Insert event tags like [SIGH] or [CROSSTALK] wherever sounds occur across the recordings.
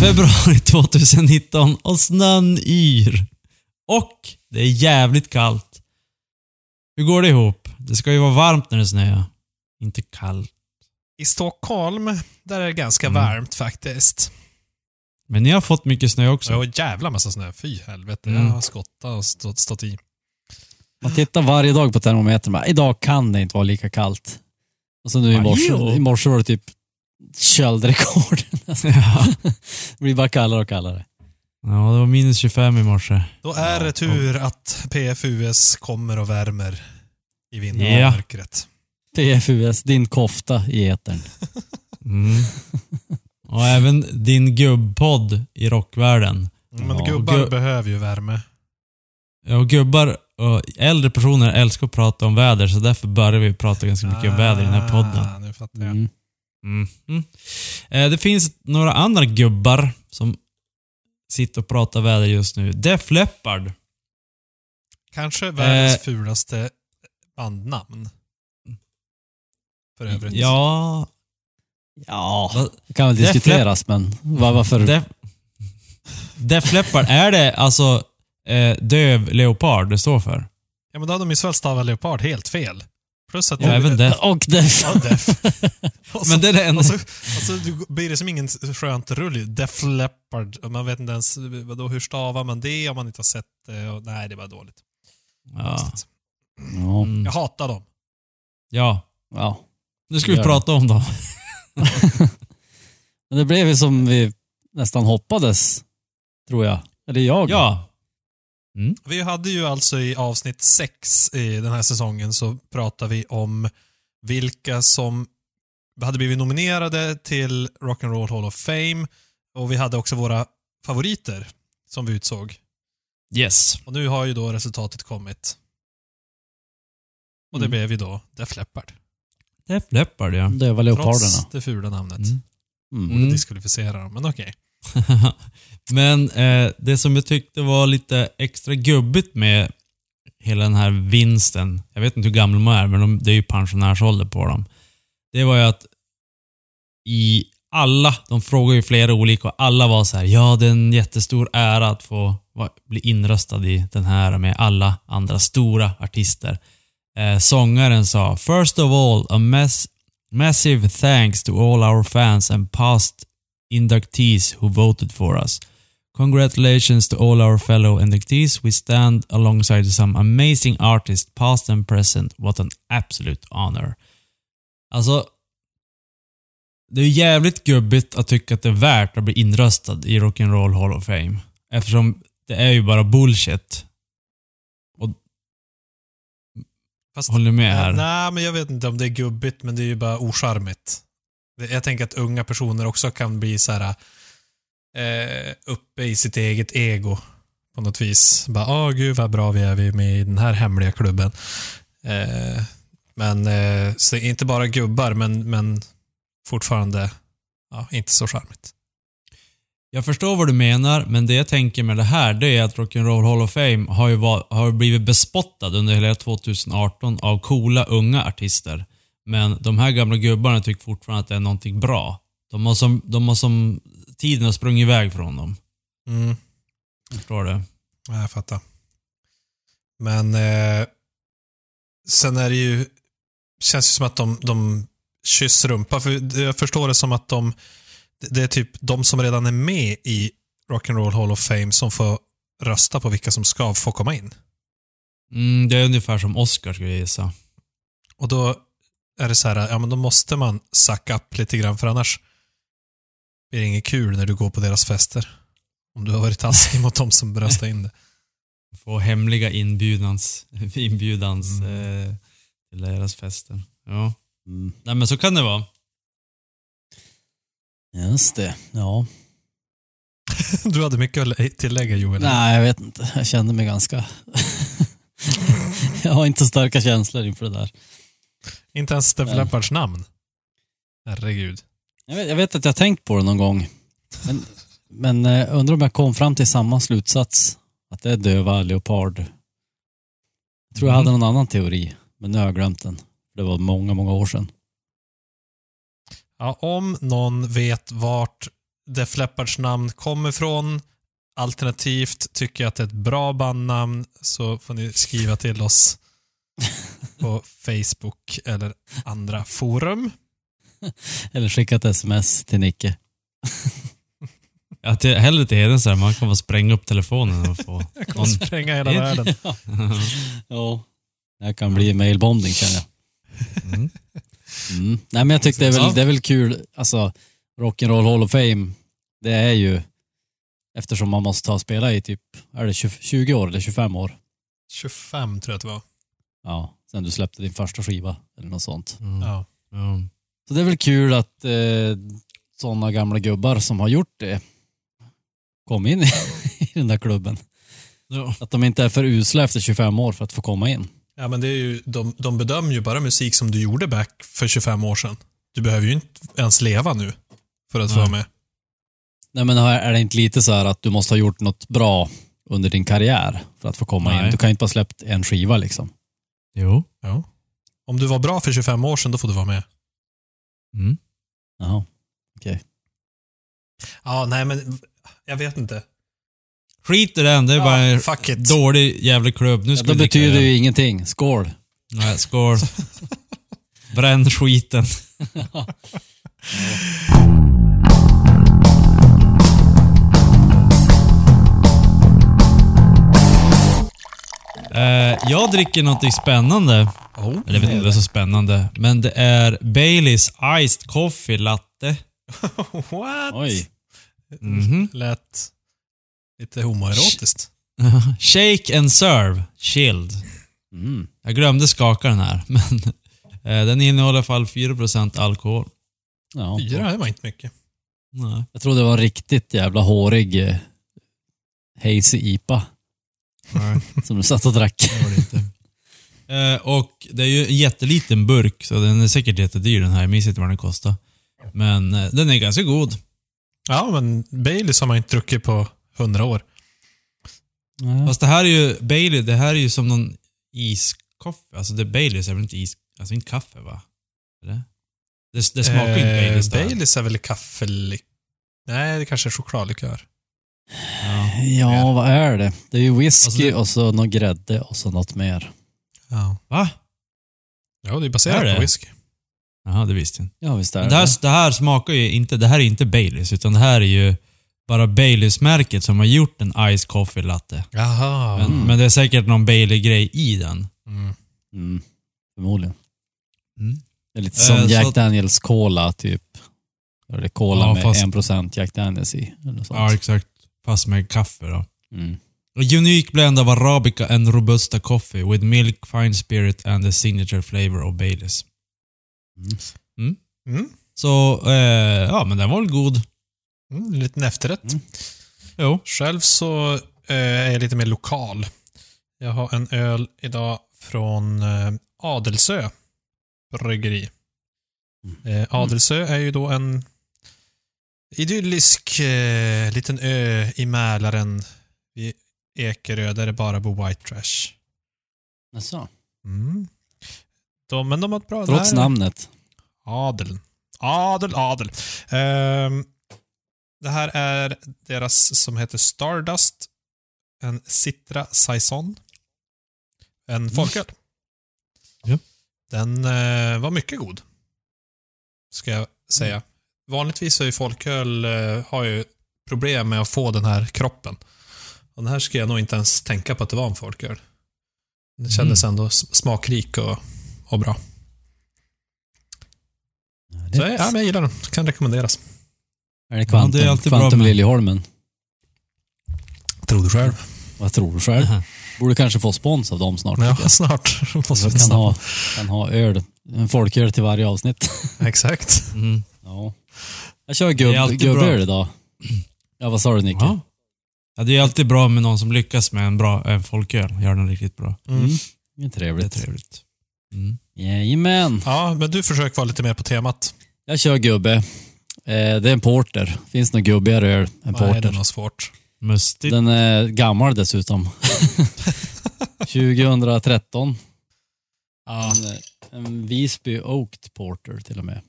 Februari 2019 och snön yr. Och det är jävligt kallt. Hur går det ihop? Det ska ju vara varmt när det snöar. Inte kallt. I Stockholm, där är det ganska Mm. varmt faktiskt. Men ni har fått mycket snö också. En jävla massa snö. Fy helvete. Mm. Jag har skottat och stått, stått i. Man tittar varje dag på termometern och bara, idag kan det inte vara lika kallt. Och så nu i morse, jo. i morse var det typ köldrekord. Ja. det [LAUGHS] blir bara kallare och kallare. ja, det var minus 25 i morse. Då är det tur att PFUS kommer och värmer i och Ja. mörkret. PFUS, din kofta i etern. [LAUGHS] Mm. Och även din gubbpodd i rockvärlden. Mm, Men Ja, gubbar gu- behöver ju värme. Ja, och gubbar och äldre personer älskar att prata om väder, så därför börjar vi prata ganska mycket om väder i den här podden. Ah, Nu fattar jag. Mm. Mm. Mm. Eh, det finns några andra gubbar som sitter och pratar väder just nu. Def Leppard. Kanske världens Eh. fulaste bandnamn. För övrigt. Ja... Ja, det kan väl Def diskuteras, men var, varför? Def, Def Leppard, är det alltså eh, döv leopard det står för? Ja, men då hade de ju väl stavat leopard helt fel. Plus att Ja, även Def. Och Def. Ja, def. Och så- Men det är det enda... Och så, och så du- blir det som ingen skönt rull. Def Leppard. Man vet inte ens vadå, hur stavar man det om man inte har sett det. Och, nej, det var dåligt. Ja. Ja, Mm. Jag hatar dem. ja. ja. Nu ska vi prata om dem. [LAUGHS] Men det blev ju som vi nästan hoppades, tror jag. Eller jag. Ja. Vi hade ju alltså i avsnitt sex i den här säsongen så pratade vi om vilka som hade blivit nominerade till Rock'n'Roll Hall of Fame och vi hade också våra favoriter som vi utsåg. Yes. Och nu har ju då resultatet kommit. Och det Mm. blev ju då Def Leppard. Def Leppard, ja. Döva Trots leoparderna. det fula namnet. Mm. Mm. Borde Mm. diskvalificera dem, men okej. [LAUGHS] Men eh, det som jag tyckte var lite extra gubbigt med hela den här vinsten, jag vet inte hur gamla de är, men de, det är ju pensionärsålder på dem. Det var ju att i alla, de frågade ju flera olika och alla var så här, ja det är en jättestor ära att få bli inröstad i den här med alla andra stora artister. Eh, sångaren sa, First of all, a mass, massive thanks to all our fans and past inductees who voted for us. Congratulations to all our fellow inductees. We stand alongside some amazing artists, past and present. What an absolute honor. Alltså, det är jävligt gubbigt att tycka att det är värt att bli inröstad i Rock'n'Roll Hall of Fame. Eftersom det är ju bara bullshit. Fast, Håller du med här? Nej, men jag vet inte om det är gubbigt, men det är ju bara ocharmigt. Jag tänker att unga personer också kan bli så här eh, uppe i sitt eget ego på något vis. Bara, åh gud vad bra vi är, vi är med i den här hemliga klubben. Eh, men, eh, så inte bara gubbar, men, men fortfarande ja, inte så charmigt. Jag förstår vad du menar, men det jag tänker med det här, det är att Rock'n'Roll Hall of Fame har ju var, har blivit bespottad under hela 2018 av coola unga artister. Men de här gamla gubbarna tycker fortfarande att det är någonting bra. De har som, de har som tiden har sprungit iväg från dem. Mm. Förstår du? Ja, jag fattar. Men eh, sen är det ju, känns det som att de, de kysser rumpa. För jag förstår det som att de, det är typ de som redan är med i Rock'n'Roll Hall of Fame som får rösta på vilka som ska få komma in. Mm, det är ungefär som Oscar skulle jag gissa. Och då är det så här, ja men då måste man suck up lite grann för annars blir det inget kul när du går på deras fester. Om du har varit taskig mot dem som röstade in det. [LAUGHS] Få hemliga inbjudans, inbjudans Mm. eh, till deras fester. Ja. Mm. Nej men så kan det vara. Just det. Ja. [LAUGHS] Du hade mycket att tillägga Joel. Nej, jag vet inte. Jag kände mig ganska... [LAUGHS] jag har inte starka känslor inför det där. Inte ens Def. Leppards namn. Herregud. Jag vet, jag vet att jag har tänkt på det någon gång. Men, men eh, undrar om jag kom fram till samma slutsats. Att det är döva leopard. Jag tror jag Mm. hade någon annan teori, men nu har jag glömt den. Det var många, många år sedan. Ja, om någon vet vart Def Leppards namn kommer ifrån, alternativt tycker att det är ett bra bandnamn, så får ni skriva till oss [LAUGHS] på Facebook eller andra forum. [LAUGHS] Eller skicka ett sms till Nicke. [LAUGHS] Att det, hellre till Heden så här, man kan få spränga upp telefonen och få... [LAUGHS] Jag kommer spränga hela världen. Ja, det här kan bli mailbombning känner jag. Mm. Mm. Nej men jag tyckte det är, Ja. väl, det är väl kul, alltså Rock'n'Roll Hall of Fame, det är ju, eftersom man måste ha spela i typ, är det 20, 20 år eller 25 år? 25 tror jag att det var. Ja, sen du släppte din första skiva eller något sånt. Mm. Ja. Så det är väl kul att eh, sådana gamla gubbar som har gjort det kom in i, [LAUGHS] i den där klubben. Ja. Att de inte är för usla efter 25 år för att få komma in. Ja, men det är ju, de, de bedömer ju bara musik som du gjorde back för 25 år sedan. Du behöver ju inte ens leva nu för att få vara med. Nej men är det inte lite så här att du måste ha gjort något bra under din karriär för att få komma Nej. in? Du kan ju inte bara släppt en skiva liksom. Jo. Ja. Om du var bra för 25 år sedan, då får du vara med. Mm. Jaha, okej. Ja, nej men jag vet inte. Skit i den, det är Ja, bara en fuck it. dålig jävla klubb. Nu Ja, ska då vi dricka betyder den. det ju ingenting. Skål! Nej, skål. Bränn skiten. [LAUGHS] Eh, jag dricker något spännande. Oh, Eller jag vet inte vad som är så spännande. Men det är Baileys Iced Coffee Latte. [LAUGHS] What? Oj. Mhm. Lät lite homoerotiskt. [LAUGHS] Shake and serve. Chilled. Mm. Jag glömde skaka den här, [LAUGHS] men eh, den innehåller i alla fall 4% alkohol. Ja. Fyra, det var inte mycket. Nej. Jag trodde det var en riktigt jävla hårig eh, hazy IPA Nej. som du satt och drack. Det var det inte. Eh, och det är ju en jätteliten burk, så den är säkert jättedyr den här. Jag minns inte vad den kostar. Men eh, den är ganska god. Ja, men Baileys har man inte druckit på hundra år. Ja. Fast det här är ju, Bailey, det här är ju som någon iskaffe. Alltså det Baileys är väl inte is, alltså inte kaffe va? Eller? Det, det smakar ju inte Baileys det här. Baileys är väl kaffe... Nej, det kanske är chokladlikör. Ja. ja, vad är det? Det är ju whisky Alltså det- och så någon grädde och så något mer. Ja. Va? Ja, det är baserat Är det? på whisky. Jaha, det visste jag inte. Ja, visst är Men det. det här, det här smakar ju inte, det här är inte Baileys, utan det här är ju bara Baileys-märket som har gjort en Ice Coffee Latte. Jaha. Men, men det är säkert någon Bailey-grej i den. Mm. Mm, förmodligen. Mm. Det är lite Eh, som så Jack Daniels Cola, typ. Eller Cola Ja, med fast- 1% Jack Daniels i. Eller sånt. Ja, exakt. Fast med kaffe då. Mm. A unique blend of Arabica and Robusta coffee with milk, fine spirit and the signature flavor of Baileys. Mm. Så, eh, ja men den var väl god. Mm, en liten efterrätt. Mm. Jo. Själv så eh, är jag lite mer lokal. Jag har en öl idag från eh, Adelsö bryggeri. Eh, Adelsö är ju då en idyllisk eh, liten ö i Mälaren Ekerö där det bara bor white trash. Jaså? Mm. De, men de har ett bra... Trots det här- namnet. Adel. Adel, adel. Ehm, det här är deras som heter Stardust. En Citra Saison. En folköl. Ja. Den eh, var mycket god. Ska jag säga. Vanligtvis så är ju folköl, eh, har ju problem med att få den här kroppen. Och den här ska jag nog inte ens tänka på att det var en folköl. Den kändes ändå s- smakrik och, och bra. Så ja, men jag gillar den. Kan rekommenderas. Är det Quantum, Ja, det är alltid bra Quantum med- Liljeholmen? Tror du själv? Vad tror du själv? Borde kanske få spons av dem snart. Ja, jag. snart. [LAUGHS] Måste kan snart. ha, kan ha öl, en folköl till varje avsnitt. [LAUGHS] Exakt. Mm. Ja. Jag kör Det är gubb, gubböl bra. idag. Ja, vad sa du Nicke? Ja. Ja, det är alltid bra med någon som lyckas med en bra en folköl. Gör den riktigt bra. Mm. Mm. Det är Det är trevligt. trevligt. Mm. Jajamän. Ja, men du försöker vara lite mer på temat. Jag kör gubbe. Eh, det är en porter. Finns något gubbigare öl än Nej, det är porter. nog svårt. Mustigt. Den är gammal dessutom. [LAUGHS] 2013. Ja, En, eh, en Visby Oaked Porter till och med.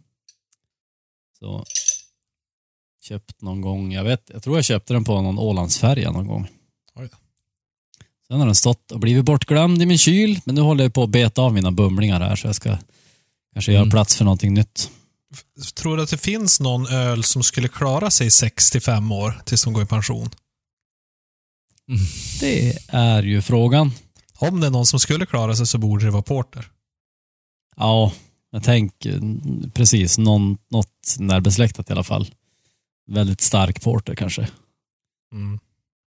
Så köpt någon gång, jag vet, jag tror jag köpte den på någon Ålandsfärja någon gång. Oj. Sen har den stått och blivit bortglömd i min kyl, men nu håller jag på att beta av mina bumlingar här så jag ska kanske göra Mm. plats för någonting nytt. tror du att det finns någon öl som skulle klara sig 65 år tills de går i pension? Det är ju frågan. Om det är någon som skulle klara sig så borde det vara Porter. Ja, jag tänker mm, precis någon, något närbesläktat i alla fall. Väldigt stark porter kanske. Mm.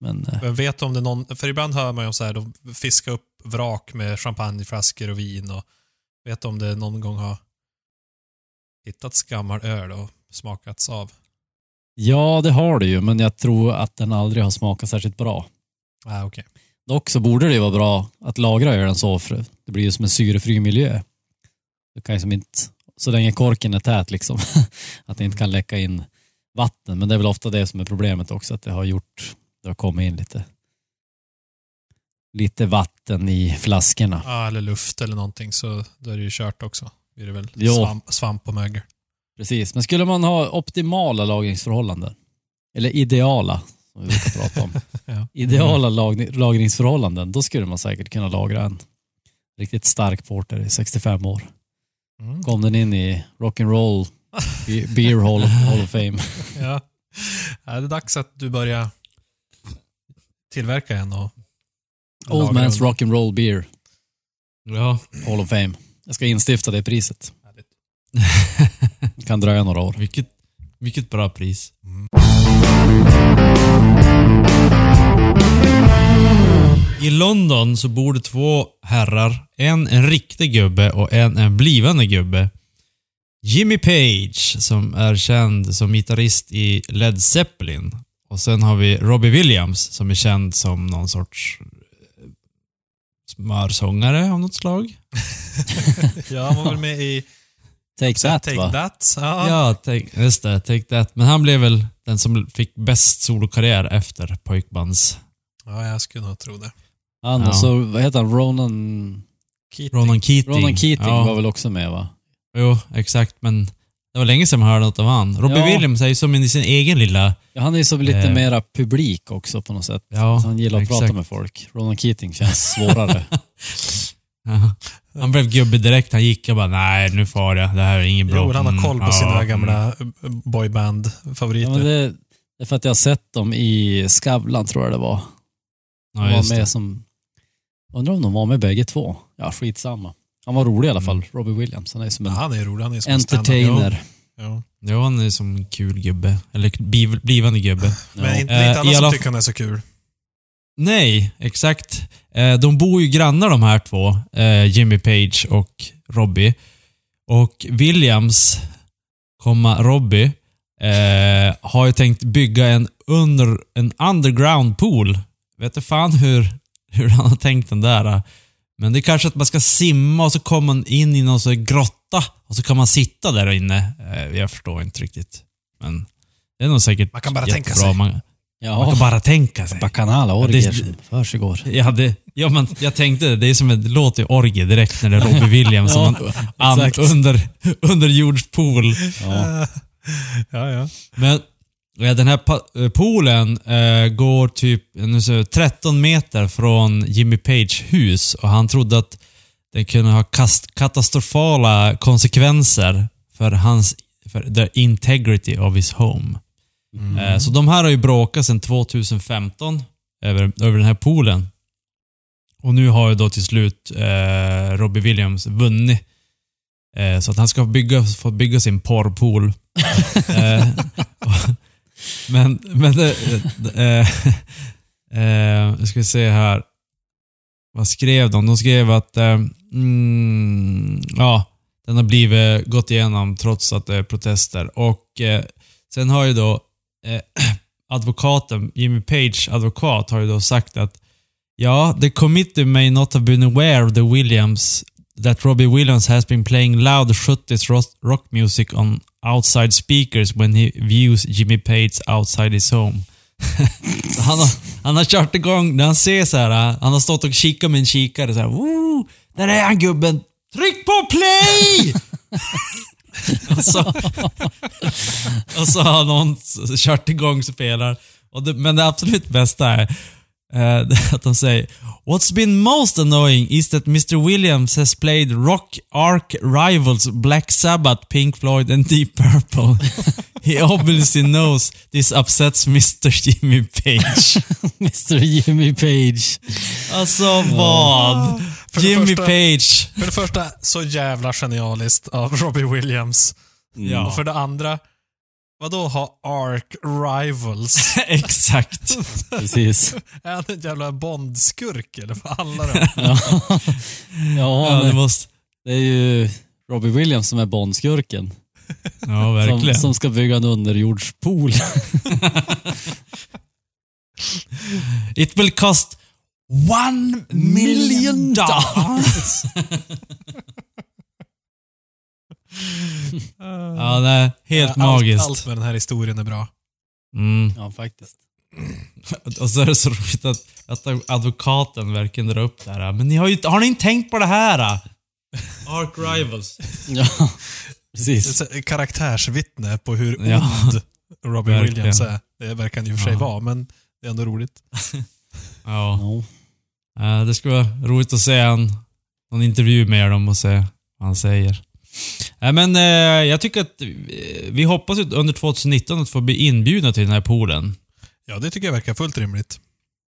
Men eh, Men vet om det är någon, för ibland hör man ju om så här, de fiskar upp vrak med champagneflaskor och vin och vet om det någon gång har hittats gammal öl och smakats av? ja, det har det ju, men jag tror att den aldrig har smakat särskilt bra. Ah, okej. Dock så borde det vara bra att lagra ölen så, för det blir ju som en syrefri miljö. Du kan ju som inte, så länge korken är tät liksom, [LAUGHS] att det inte kan läcka in vatten. Men det är väl ofta det som är problemet också, att det har gjort, det har kommit in lite, lite vatten i flaskorna. Ja, eller luft eller någonting så då är det ju kört också. Blir det väl svamp, svamp och mögel. Precis, men skulle man ha optimala lagringsförhållanden, eller ideala, som vi brukar prata om, [LAUGHS] Ja. ideala lag, lagringsförhållanden, då skulle man säkert kunna lagra en riktigt stark porter i 65 år. Mm. Kom den in i Rock'n'Roll Beer Hall of, Hall of Fame. [LAUGHS] Ja. ja. Det är dags att du börjar tillverka en och Old Man's den. Rock'n'Roll Beer Ja. Hall of Fame. Jag ska instifta det priset. Det [LAUGHS] kan dröja några år. vilket, vilket bra pris. I London så bor det två herrar. En en riktig gubbe och en en blivande gubbe. Jimmy Page, som är känd som gitarrist i Led Zeppelin. Och sen har vi Robbie Williams, som är känd som någon sorts eh, smörsångare av något slag. [LAUGHS] Ja, han var väl med i Take That Take va? That. Ja. Ja, take, just det. Take That. Men han blev väl den som fick bäst solokarriär efter pojkbands... ja, jag skulle nog tro det. Han Ja. så, vad heter han, Ronan, Keating. Ronan Keating. Ronan Keating ja. var väl också med va? Jo, exakt. Men det var länge sedan man hörde något av han. Robbie Ja. Williams är ju som i sin egen lilla... Ja, han är ju så lite Eh. mera publik också på något sätt. Ja, Så han gillar att prata exakt. med folk. Ronan Keating känns svårare. [LAUGHS] Ja. Han blev gubbe direkt. Han gick och bara nej, nu far jag. Det här är inget bra. Jo, han har koll på Mm, sina ja, gamla mm. eh, boyband-favoriter. ja, men det, det är för att jag har sett dem i Skavlan tror jag det var. De Ja, just var det. med som... Undrar om de var med bägge två. Ja, skitsamma. Han var rolig i alla fall, Mm. Robbie Williams. Han är som Ja, en han är rolig. Han är som entertainer. Ja. Ja, han är som en kul gubbe. Eller bliv, blivande gubbe. Men Ja. inte, Eh, inte alla i som alla- tycker han är så kul. Nej, exakt. Eh, De bor ju grannar de här två, eh, Jimmy Page och Robbie. Och Williams, komma Robbie, eh, har ju tänkt bygga en, under, en underground pool. Vet du fan hur, hur han har tänkt den där. Men det är kanske att man ska simma och så kommer man in i någon sån grotta och så kan man sitta där inne. Eh, Jag förstår inte riktigt. Men det är nog säkert Man kan bara jättebra. tänka sig. Man, man Ja, kan bara tänka sig. bacchanala Ja, orgier det- som försiggår. Ja, det, ja, men jag tänkte det är som ett, det låter ju orgie direkt när det är Robbie Williams som Ja, en an, exakt. under, underjordspool. Ja. ja, ja. Men ja, den här eh, poolen eh, går typ nu så, 13 meter från Jimmy Page hus och han trodde att det kunde ha katastrofala konsekvenser för hans för the integrity of his home. Eh, Så de här har ju bråkat sedan 2015 över, över den här poolen. Och nu har ju då till slut eh, Robbie Williams vunnit. Eh, så att han ska bygga, få bygga sin porrpool. [LAUGHS] eh, och- men, men det, eh, eh, eh nu ska vi se här. Vad skrev de? De skrev att eh, mm, ja, den har blivit gått igenom trots att det är protester. Och eh, Sen har ju då eh, [CLEARS THROAT] advokaten, Jimmy Page advokat, har ju då sagt att ja, the committee may not have been aware of the Williams that Robbie Williams has been playing loud 70s rock music on outside speakers when he views Jimmy Pates outside his home. [LAUGHS] Han, har, han har kört igång, när han ser så här, han har stått och kikat med en kikare så här, Woo, där är han gubben! Tryck på play! [LAUGHS] och, så, och så har någon kört igång spelar. Och det, men det absolut bästa är är [LAUGHS] att de säger What's been most annoying is that Mr Williams has played rock arc rivals Black Sabbath, Pink Floyd and Deep Purple. [LAUGHS] He obviously knows this upsets Mr Jimmy Page. [LAUGHS] Mr Jimmy Page. Alltså vad? Jimmy första- Page. För det första, så jävla genialiskt av Robbie Williams. Ja. Och för det andra, vadå ha Ark Rivals? [LAUGHS] Exakt. Precis. [LAUGHS] är han en jävla Bond-skurk eller vad handlar det? [LAUGHS] Ja, ja det måste... det är ju Robbie Williams som är Bondskurken. Ja, Som, verkligen. som ska bygga en underjordspool. It will cost one million dollars. Ja, det är helt allt, magiskt. Allt med den här historien är bra. Mm. Ja, faktiskt. [CLEARS THROAT] Och så är det så roligt att, att advokaten verkligen drar upp det här. Men ni har ju har ni inte tänkt på det här? Ark Rivals. [LAUGHS] Ja, Det är precis. karaktärsvittne på hur Ja. ond Robbie Verkligen. Williams är. Det verkar han och för sig Ja. vara, men det är ändå roligt. [LAUGHS] Ja. Ja. Eh, Det skulle vara roligt att se en, någon intervju med dem och se vad han säger. Nej, men eh, jag tycker att eh, vi hoppas ju under 2019 att få bli inbjudna till den här poolen. Ja, det tycker jag verkar fullt rimligt.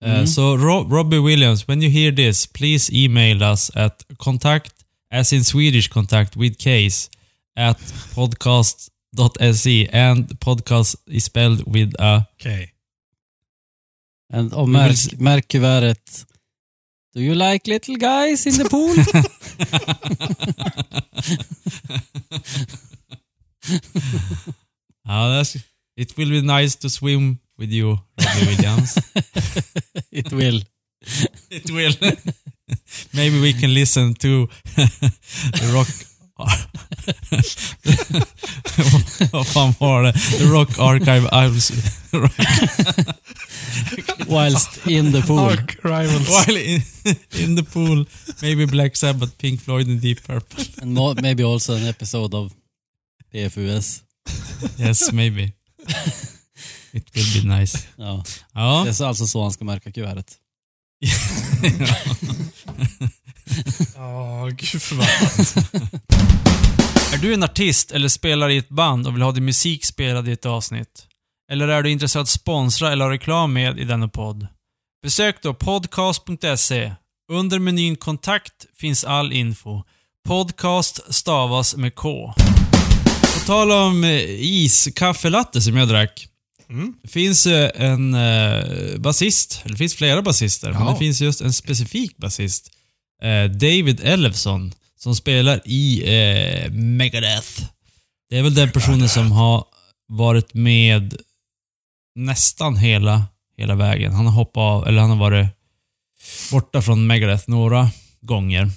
Eh. Så Ro- Robbie Williams, when you hear this, please email us at contact, as in Swedish contact with case, at podcast.se and podcast is spelled with a... Okej. And, och märk, märk kuvertet. Do you like little guys in the pool? [LAUGHS] [LAUGHS] Ja, that's, er it will be nice to swim with you, Robbie Williams. [LAUGHS] It will. It will. Maybe we can listen to the rock... [LAUGHS] Vad fan var det? The Rock Archive Ives. Whilst in the pool. Ark Rivals. While in, in the pool, maybe Black Sabbath, Pink Floyd and Deep Purple. And mo- maybe also an episode of PFUS. Yes, maybe. [LAUGHS] It will be nice. Ja. Ja. Det är alltså så han ska märka kuvertet. [LAUGHS] Ja, gud förbannat. Är du en artist eller spelar i ett band och vill ha din musik spelad i ett avsnitt? Eller är du intresserad av att sponsra eller ha reklam med i denna podd? Besök då podcast.se. Under menyn kontakt finns all info. Podcast stavas med K. På tal om eh, is, kaffelatte som jag drack. Mm. Det finns eh, en eh, basist, eller det finns flera basister, men Ja. det finns just en specifik basist. Eh, David Ellefson, som spelar i Megadeth. Det är väl den personen som har varit med nästan hela, hela vägen. Han har hoppat av, eller han har varit borta från Megadeth några gånger.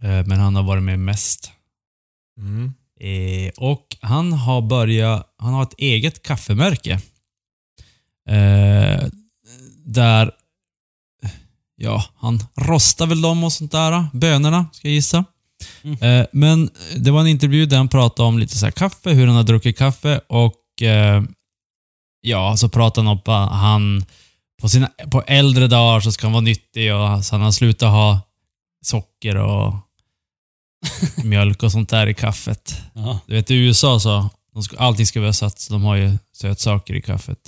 Men han har varit med mest. Mm. Eh, och han har börjat, han har ett eget kaffemärke. Eh, där, ja, han rostar väl dem och sånt där. Bönorna, ska jag gissa. Mm. Eh, men det var en intervju där han pratade om lite så kaffe, hur han har druckit kaffe och eh, ja, så pratade han om att han på, sina, på äldre dagar så ska han vara nyttig och så han har slutat ha socker och mjölk och sånt där i kaffet. Ja. Du vet i USA så, de ska, allting ska vara sött, så de har ju sötsaker i kaffet.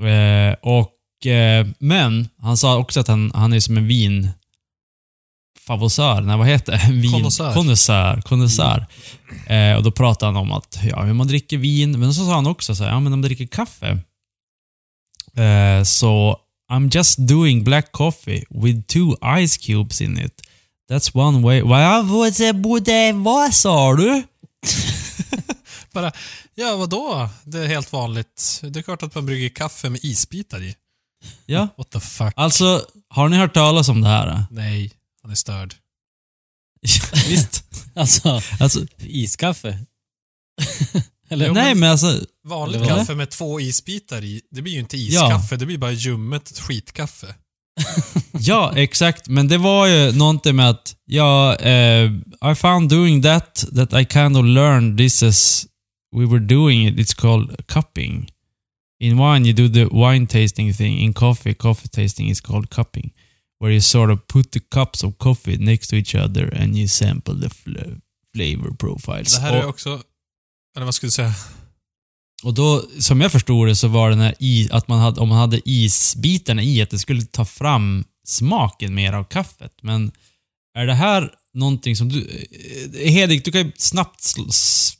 Eh, och, eh, men han sa också att han, han är som en vin favosör, nej vad heter det? Vin, Konnässör. Konnässör. konnässör. Eh, och då pratade han om att, ja, hur man dricker vin, men så sa han också så här, ja men om man dricker kaffe. Eh, så, I'm just doing black coffee with two ice cubes in it. That's one way. Vad, vad, sa du? [LAUGHS] bara, ja vadå? Det är helt vanligt. Det är klart att man brygger kaffe med isbitar i. Ja. What the fuck? Alltså, har ni hört talas om det här? Nej, han är störd. [LAUGHS] Visst. Alltså, Alltså, iskaffe. [LAUGHS] Eller? Jo, nej men alltså, Vanligt kaffe med två isbitar i, det blir ju inte iskaffe, det blir bara ljummet skitkaffe. [LAUGHS] ja exakt. Men det var ju någonting med att, ja, eh, I found doing that, that I kind of learned this as we were doing it. It's called cupping. In wine you do the wine tasting thing. In coffee, coffee tasting is called cupping. Where you sort of put the cups of coffee next to each other and you sample the fl- flavor profiles. Det här är också, eller vad skulle du säga? Och då, som jag förstod det, så var den här i, att man hade, om man hade isbitarna i, att det skulle ta fram smaken mer av kaffet. Men är det här någonting som du... eh, Hedvig, du kan ju snabbt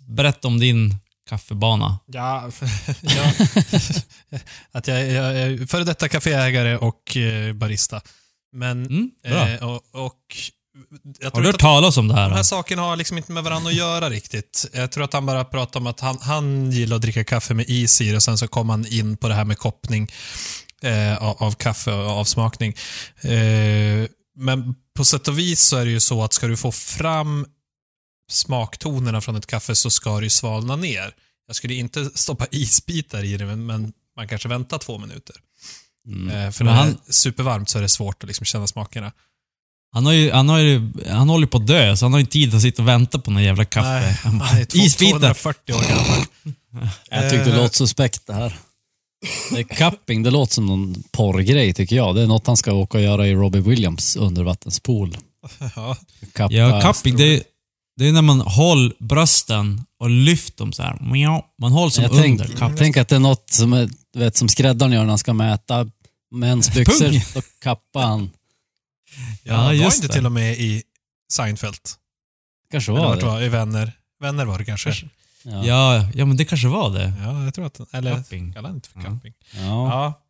berätta om din kaffebana. Ja, [LAUGHS] ja [LAUGHS] att jag, jag är före detta kaféägare och eh, barista. Men, Mm, eh, och, och jag Har du hört talas om det de här här? sakerna har liksom inte med varandra att göra riktigt. Jag tror att han bara pratar om att han, han gillar att dricka kaffe med is i det och sen så kom han in på det här med koppning eh, av, av kaffe och avsmakning. Eh, men på sätt och vis så är det ju så att ska du få fram smaktonerna från ett kaffe så ska det ju svalna ner. Jag skulle inte stoppa isbitar i det, men, men man kanske väntar två minuter. Mm. Eh, för när han- det är supervarmt så är det svårt att liksom känna smakerna. Han, har ju, han, har ju, han håller ju på att dö, så han har ju tid att sitta och vänta på någon jävla kaffe. Nej, Han bara, två- Isbitar! 240 år gammal. Jag tyckte det Eh. låter suspekt det här. Det är cupping, det låter som någon porrgrej tycker jag. Det är något han ska åka och göra i Robbie Williams undervattenspool. Ja. Kappa, Ja, cupping, det är, det är när man håller brösten och lyfter dem så här. Man håller som jag under tänk, kappen. tänk att det är något som, är, du vet, som skräddaren gör när han ska mäta mäns byxor. Då kappar han. Ja, Ja, var just inte det. till och med i Seinfeld? Kanske var det. var I Vänner. Vänner var det kanske. Ja. Ja, ja, men det kanske var det. Ja, jag tror att Eller Cupping. kallar inte för Ja. camping. Ja. Ja,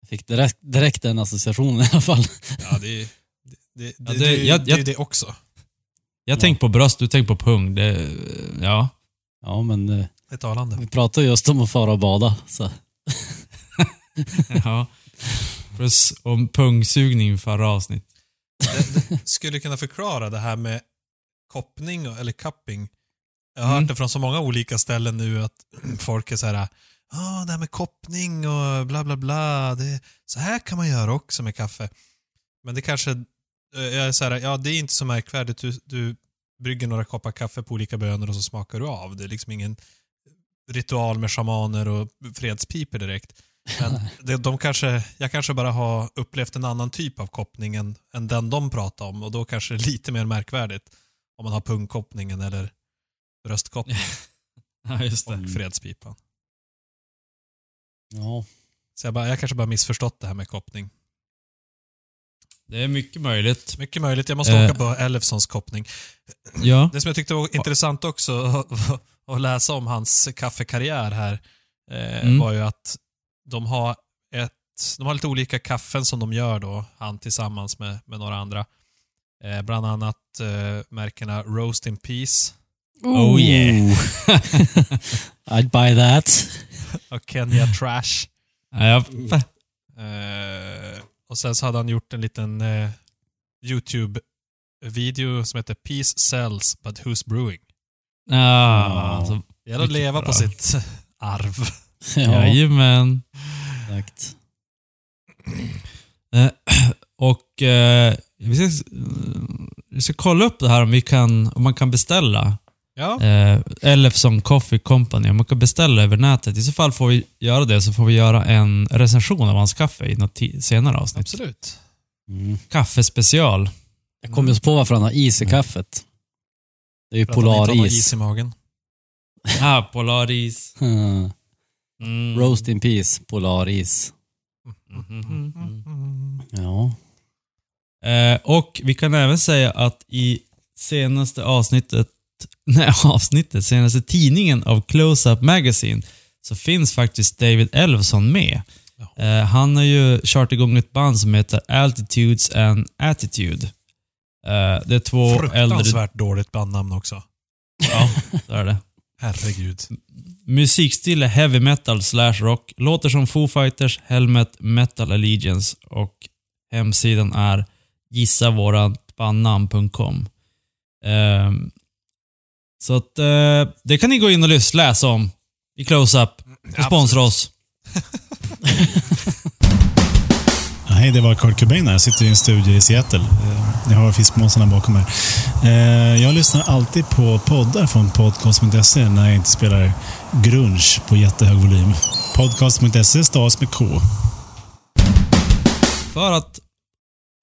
Jag fick direkt, direkt den associationen i alla fall. ja det, är- det, det, Ja, det, det- det, jag- det är ju jag- det också. Jag Ja. tänkte på bröst, du tänkte på pung. Det, ja. Ja, men eh, Det är talande. vi pratade just om att fara och bada. Så. [LAUGHS] ja. Plus om pungsugning förra avsnitt. Det, det skulle kunna förklara det här med koppning eller cupping. Jag har Mm. hört det från så många olika ställen nu att [CLEARS THROAT] folk är så här, ah, det här med koppning och bla bla bla, det, så här kan man göra också med kaffe. Men det kanske, eh, jag är så här, ja det är inte så märkvärdigt, du, du brygger några koppar kaffe på olika bönor och så smakar du av. Det är liksom ingen ritual med shamaner och fredspiper direkt. Men det, de kanske, jag kanske bara har upplevt en annan typ av koppning än, än den de pratar om och då kanske det är lite mer märkvärdigt om man har pungkoppningen eller bröstkoppningen [LAUGHS] Ja, just det. och fredspipan. Ja. Så jag, bara, jag kanske bara missförstått det här med koppning. Det är mycket möjligt. Mycket möjligt. Jag måste Eh. åka på Elfsons koppning. Ja. [CLEARS THROAT] Det som jag tyckte var intressant också att- [LAUGHS] att läsa om hans kaffekarriär här eh, Mm. var ju att de har, ett, de har lite olika kaffen som de gör då, han tillsammans med, med några andra. Eh, bland annat eh, märkena Roast in Peace Oh, yeah. [LAUGHS] I'd buy that. och Kenya Trash. ja. Eh, och sen så hade han gjort en liten eh, YouTube-video som heter Peace Sells But Who's Brewing. Ja, alltså, Det gäller att leva bra. på sitt [LAUGHS] arv. Ja, Jajamän. exakt. Eh, [CLEARS THROAT] och eh, vi, ska, vi ska kolla upp det här om, vi kan, om man kan beställa. Ja, Eh, Elfson Coffee Company, om man kan beställa över nätet. I så fall får vi göra det, så får vi göra en recension av hans kaffe i något senare avsnitt. absolut. Mm. Kaffespecial. Jag kom just på varför han har is i kaffet. Det är ju För att han inte har någon polaris. is i magen. Ah, Polaris. Mm. Mm. Roast in peace, polaris. Mhm. Ja. Eh, och vi kan även säga att i senaste avsnittet, [LAUGHS] nej avsnittet, senaste tidningen av Close-Up Magazine så finns faktiskt David Elfson med. Eh, han har ju kört igång ett band som heter Altitudes and Attitude. Eh, det är två äldre... Fruktansvärt dåligt bandnamn också. Ja, det är det. Herregud. Musikstil är heavy metal slash rock. Låter som Foo Fighters, Helmet, Metal Allegiance och hemsidan är gissavåratbandnamn.com. Ehm, så att eh, det kan ni gå in och läsa om i Close-Up. Och sponsra oss. [LAUGHS] Hej, det var Kurt Cobain här. Jag sitter i en studio i Seattle. Eh, Jag har fiskmåsarna bakom mig. Eh, Jag lyssnar alltid på poddar från podcast.se när jag inte spelar grunge på jättehög volym. Podcast.se stavas med K. För att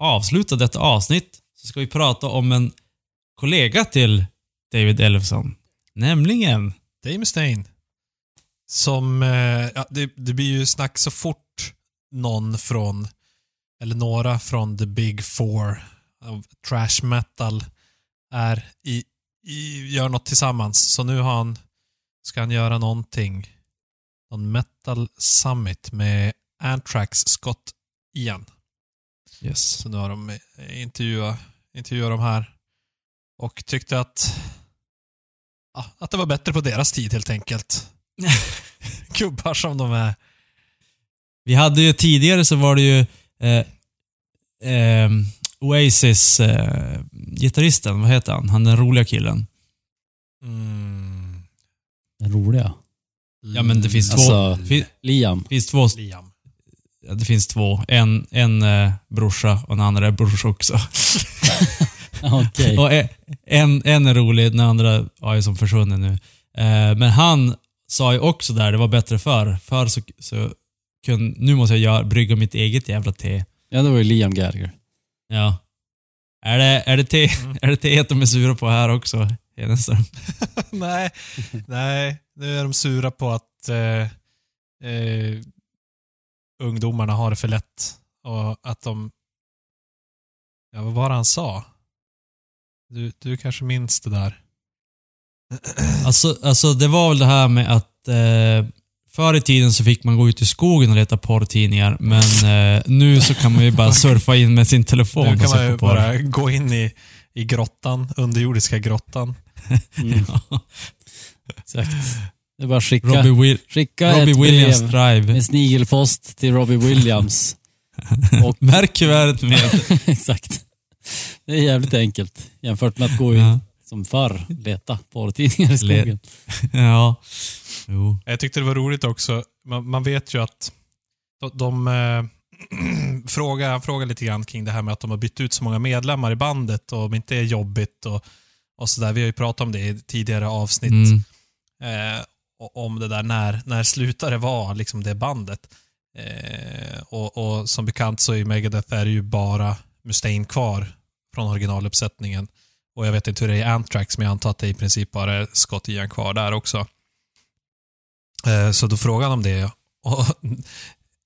avsluta detta avsnitt så ska vi prata om en kollega till David Ellefson. Nämligen Dave Mustaine. Som, eh, ja, det, det blir ju snack så fort någon från, eller några från the big four av trash metal är i, i, gör något tillsammans. Så nu har han, ska han göra någonting. Någon metal summit med Anthrax Scott igen. Yes. Så nu har de eh, intervjuat, intervjuat de här. Och tyckte att, ja, att det var bättre på deras tid helt enkelt. [LAUGHS] Gubbar som de är. Vi hade ju tidigare så var det ju eh, eh, Oasis eh, vad heter han? Han den roliga killen. Mm. Den roliga. Ja men det finns Alltså- två. Fin, Liam. finns två Liam. ja, det finns två. En, en eh, brorsa och en annan är brorsa också. [LAUGHS] Okej. Och e- en, en är rolig, den andra ja, är som försvunnen nu. Eh, men han sa ju också där, det var bättre förr. Förr så, så kun, nu måste jag göra, brygga mitt eget jävla te. Ja, det var ju Liam Gallagher. Ja. Är det, är det te, [LAUGHS] är det teet de är sura på här också? Hedenström? [LAUGHS] nej, nej, nu är de sura på att eh, eh, ungdomarna har det för lätt. Och att de... Ja, vad var det han sa? Du, du kanske minns det där? Alltså, alltså det var väl det här med att eh, förr i tiden så fick man gå ut i skogen och leta porrtidningar, men eh, nu så kan man ju bara [LAUGHS] surfa in med sin telefon Nu kan man ju bara gå in i, i grottan, underjordiska grottan. Mm, [LAUGHS] exakt. Det är bara att skicka, Robbie, Will, skicka Robbie ett Williams brev Drive. med snigelpost till Robbie Williams. [LAUGHS] Och, Märk kuvertet med... exakt. Det är jävligt enkelt jämfört med att gå ut ja. som förr, leta porrtidningar i skogen. ja. Jo. Jag tyckte det var roligt också. Man, man vet ju att de, de eh, [CLEARS THROAT] frågar, han frågar lite grann kring det här med att de har bytt ut så många medlemmar i bandet och om inte är jobbigt och, och sådär. Vi har ju pratat om det i tidigare avsnitt. Mm. Eh, om det där när, när det vara liksom det bandet. Eh, och, och som bekant så i Megadeth är det ju bara Mustaine kvar från originaluppsättningen. Och jag vet inte hur det är i Anthrax, men jag antar att det i princip bara är Scott Ian kvar där också. Eh, så då frågan om det. Och,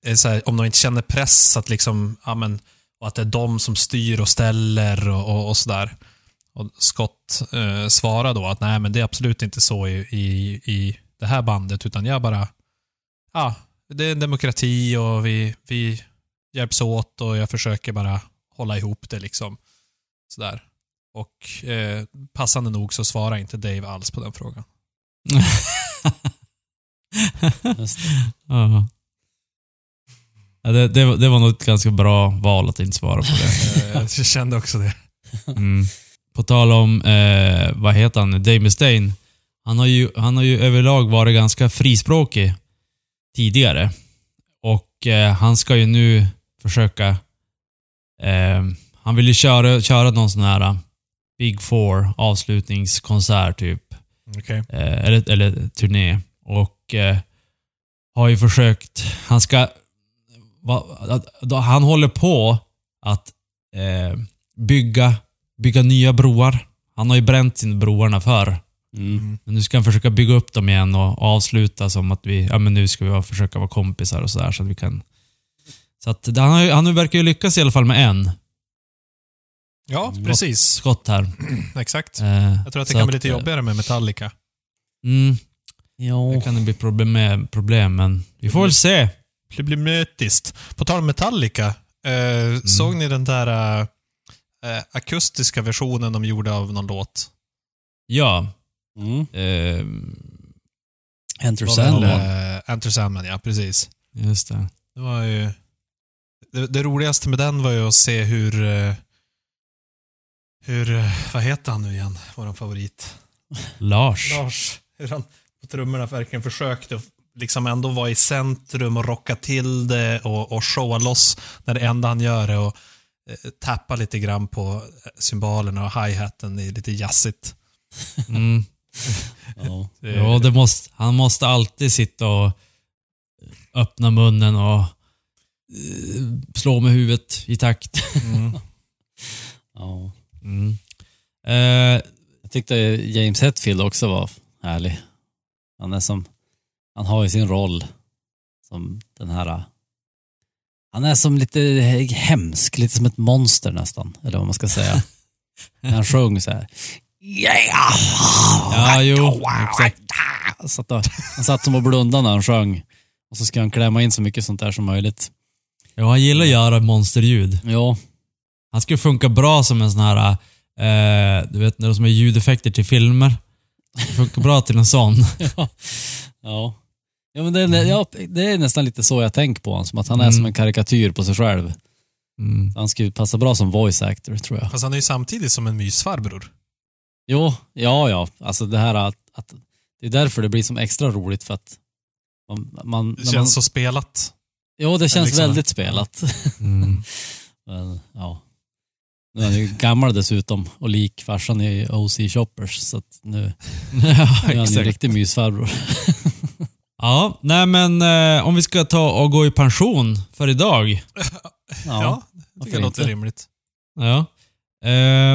är [LAUGHS] eh, så här, om de inte känner press att liksom, ja men, och att det är de som styr och ställer och, och, och sådär. Och Scott eh, svarar då att nej, men det är absolut inte så i, i, i det här bandet, utan jag bara, ja, det är en demokrati och vi, vi hjälps åt och jag försöker bara hålla ihop det liksom. Sådär. Och eh, passande nog så svarar inte Dave alls på den frågan. [LAUGHS] Ja. Ja, det, det, var- det var nog ett ganska bra val att inte svara på det. [LAUGHS] Jag kände också det. Mm. På tal om, eh, vad heter han nu, Dave Mustaine. Han har, ju, han har ju överlag varit ganska frispråkig tidigare. Och eh, han ska ju nu försöka... Eh, han vill ju köra, köra någon sån här eh, Big Four avslutningskonsert typ. Okej. Eh, eller, eller turné. Och eh, har ju försökt... Han ska... Va, att- då- han håller på att eh, bygga, bygga nya broar. Han har ju bränt sina broarna förr. Mm. Men nu ska han försöka bygga upp dem igen och avsluta som att vi, ja men nu ska vi försöka vara kompisar och sådär så att vi kan... Så att han, har, han verkar ju lyckas i alla fall med en Ja, precis. skott här. [CLEARS THROAT] Exakt. Eh, Jag tror att det kan bli lite eh, jobbigare med Metallica. Mm, Ja. det kan det bli problem med, problem, men vi får väl se. Det blir mötiskt. På tal om Metallica, eh, såg ni den där eh, akustiska versionen de gjorde av någon låt? Ja, Mm. eh, Enter Sandman. eh, Enter Sandman, ja precis. Just det. Det var ju... Det, det roligaste med den var ju att se hur... eh, Hur... eh, Vad heter han nu igen? Vår favorit. Lars. Lars. Hur han på trummorna verkligen försökte att liksom ändå vara i centrum och rocka till det och, och showa loss när det enda han gör är att eh, tappa lite grann på eh, cymbalerna och hi-haten i lite jazzigt. Mm. [LAUGHS] Ja. Ja, det måste, han måste alltid sitta och öppna munnen och eh, slå med huvudet i takt. Mm. [LAUGHS] Ja. Mm. Eh, Jag tyckte James Hetfield också var härlig. Han är som, han har ju sin roll som den här, han är som lite hemsk, lite som ett monster nästan, eller vad man ska säga. När [LAUGHS] han sjöng så här. Yeah! ja, jo. Exakt. Satt och, han satt som och blundade när han sjöng. Och så ska han klämma in så mycket sånt där som möjligt. Ja, han gillar att göra monsterljud. Ja, Han skulle funka bra som en sån här, eh, du vet när de som är ljudeffekter till filmer. Det funkar bra till en sån. [LAUGHS] ja. Ja, ja men det är, ja, det är nästan lite så jag tänker på honom, som att han är Mm. som en karikatyr på sig själv. Mm. Han skulle passa bra som voice actor, tror jag. Fast han är ju samtidigt som en mysfarbror. Jo, ja, ja. Alltså det här att, att det är därför det blir som extra roligt för att man, man, Det när känns man, så spelat. Jo, det känns liksom- väldigt spelat. Mm. [LAUGHS] Men, ja. Nu är han ju gammal dessutom och lik farsan i OC Shoppers, så att nu, ja, [LAUGHS] nu är han ju en riktig mysfarbror. [LAUGHS] Ja, nej men eh, om vi ska ta och gå i pension för idag. [LAUGHS] Ja, Ja, det tycker jag låter inte? rimligt. Ja. Eh,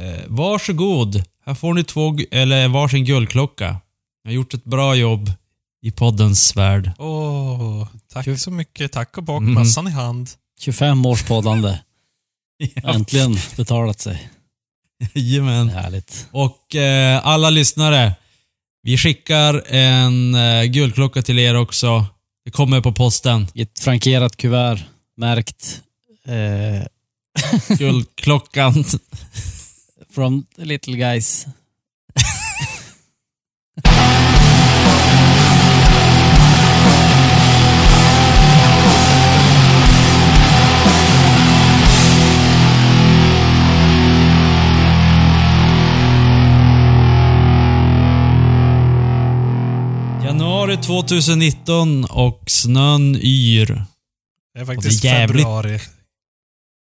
eh, varsågod. Här får ni två, eller varsin guldklocka. Jag har gjort ett bra jobb i poddens värld. Åh, tack Kul. så mycket. Tack och bock. Mhm. Mössan i hand. 25 års poddande. [LAUGHS] Äntligen betalat sig. Jajamän. Härligt. Och eh, alla lyssnare, vi skickar en eh, guldklocka till er också. Det kommer på posten. I ett frankerat kuvert, märkt eh, [LAUGHS] Guldklockan. from the little guys. [LAUGHS] 2019 och snön yr. Det är faktiskt Och det är jävligt- februari.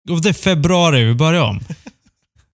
Och det är februari, vi börjar om.